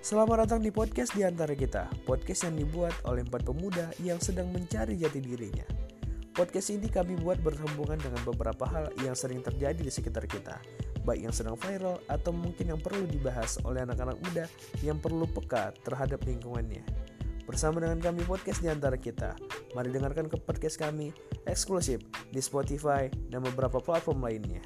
Selamat datang di podcast di antara kita, podcast yang dibuat oleh empat pemuda yang sedang mencari jati dirinya. Podcast ini kami buat berhubungan dengan beberapa hal yang sering terjadi di sekitar kita, baik yang sedang viral atau mungkin yang perlu dibahas oleh anak-anak muda yang perlu peka terhadap lingkungannya. Bersama dengan kami podcast di antara kita, mari dengarkan ke podcast kami eksklusif di Spotify dan beberapa platform lainnya.